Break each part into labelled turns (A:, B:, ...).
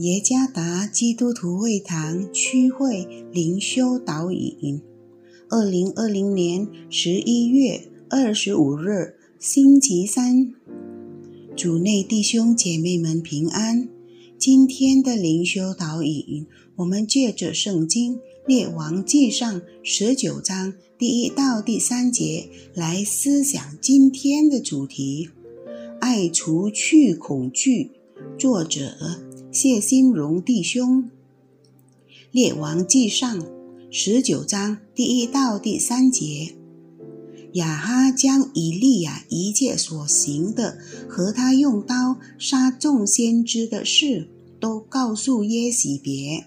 A: 耶加达基督徒会堂区会灵修导引，二零二零年十一月二十五日，星期三，主内弟兄姐妹们平安。今天的灵修导引，我们借着圣经《列王记上》十九章第一到第三节来思想今天的主题：爱除去恐惧。作者。谢新荣弟兄，《列王记上》十九章第一到第三节，亚哈将以利亚一切所行的和他用刀杀众先知的事，都告诉耶喜别。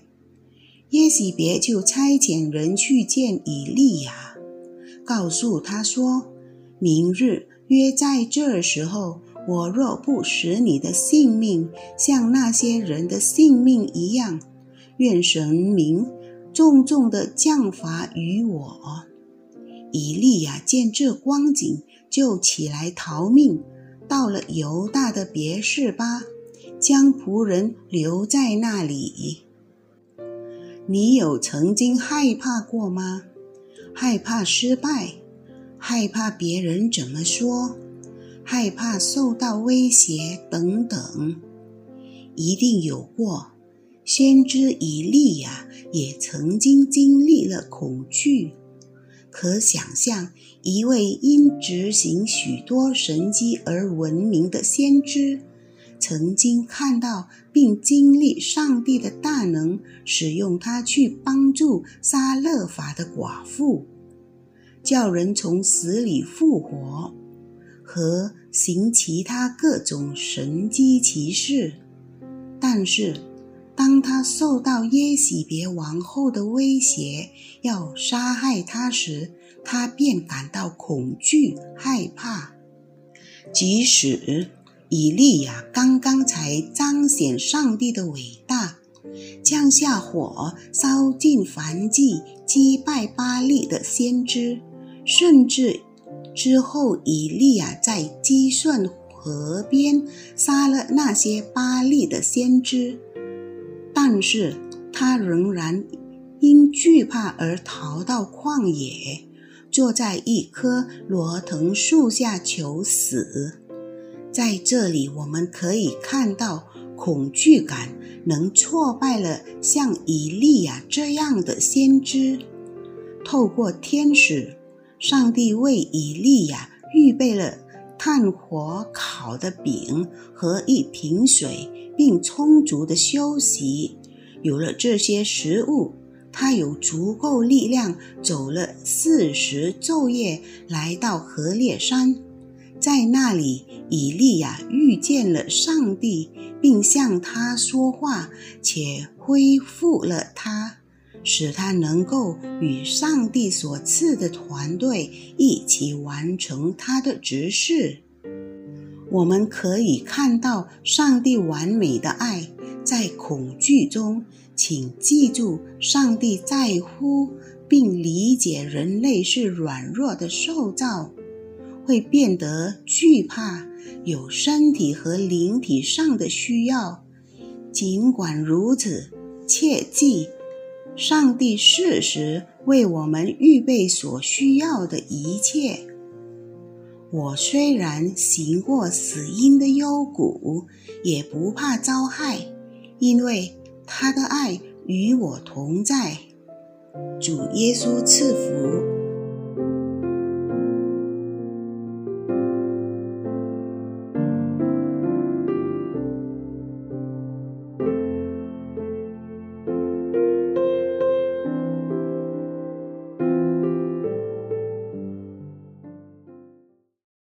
A: 耶喜别就差遣人去见以利亚，告诉他说：“明日约在这时候。”我若不使你的性命像那些人的性命一样，愿神明重重的降罚于我。以利亚见这光景，就起来逃命，到了犹大的别是巴，将仆人留在那里。你有曾经害怕过吗？害怕失败，害怕别人怎么说？害怕受到威胁等等，一定有过。先知以利亚也曾经经历了恐惧。可想象，一位因执行许多神迹而闻名的先知，曾经看到并经历上帝的大能，使用他去帮助撒勒法的寡妇，叫人从死里复活。和行其他各种神机骑士，但是当他受到耶喜别王后的威胁，要杀害他时，他便感到恐惧害怕。即使以利亚刚刚才彰显上帝的伟大，降下火烧尽凡祭、击败巴利的先知，甚至。之后，以利亚在基顺河边杀了那些巴利的先知，但是他仍然因惧怕而逃到旷野，坐在一棵罗藤树下求死。在这里，我们可以看到恐惧感能挫败了像以利亚这样的先知，透过天使。上帝为以利亚预备了炭火烤的饼和一瓶水，并充足的休息。有了这些食物，他有足够力量走了四十昼夜，来到河烈山。在那里，以利亚遇见了上帝，并向他说话，且恢复了他。使他能够与上帝所赐的团队一起完成他的职事。我们可以看到上帝完美的爱在恐惧中。请记住，上帝在乎并理解人类是软弱的受造，会变得惧怕，有身体和灵体上的需要。尽管如此，切记。上帝适时为我们预备所需要的一切。我虽然行过死荫的幽谷，也不怕遭害，因为他的爱与我同在。主耶稣赐福。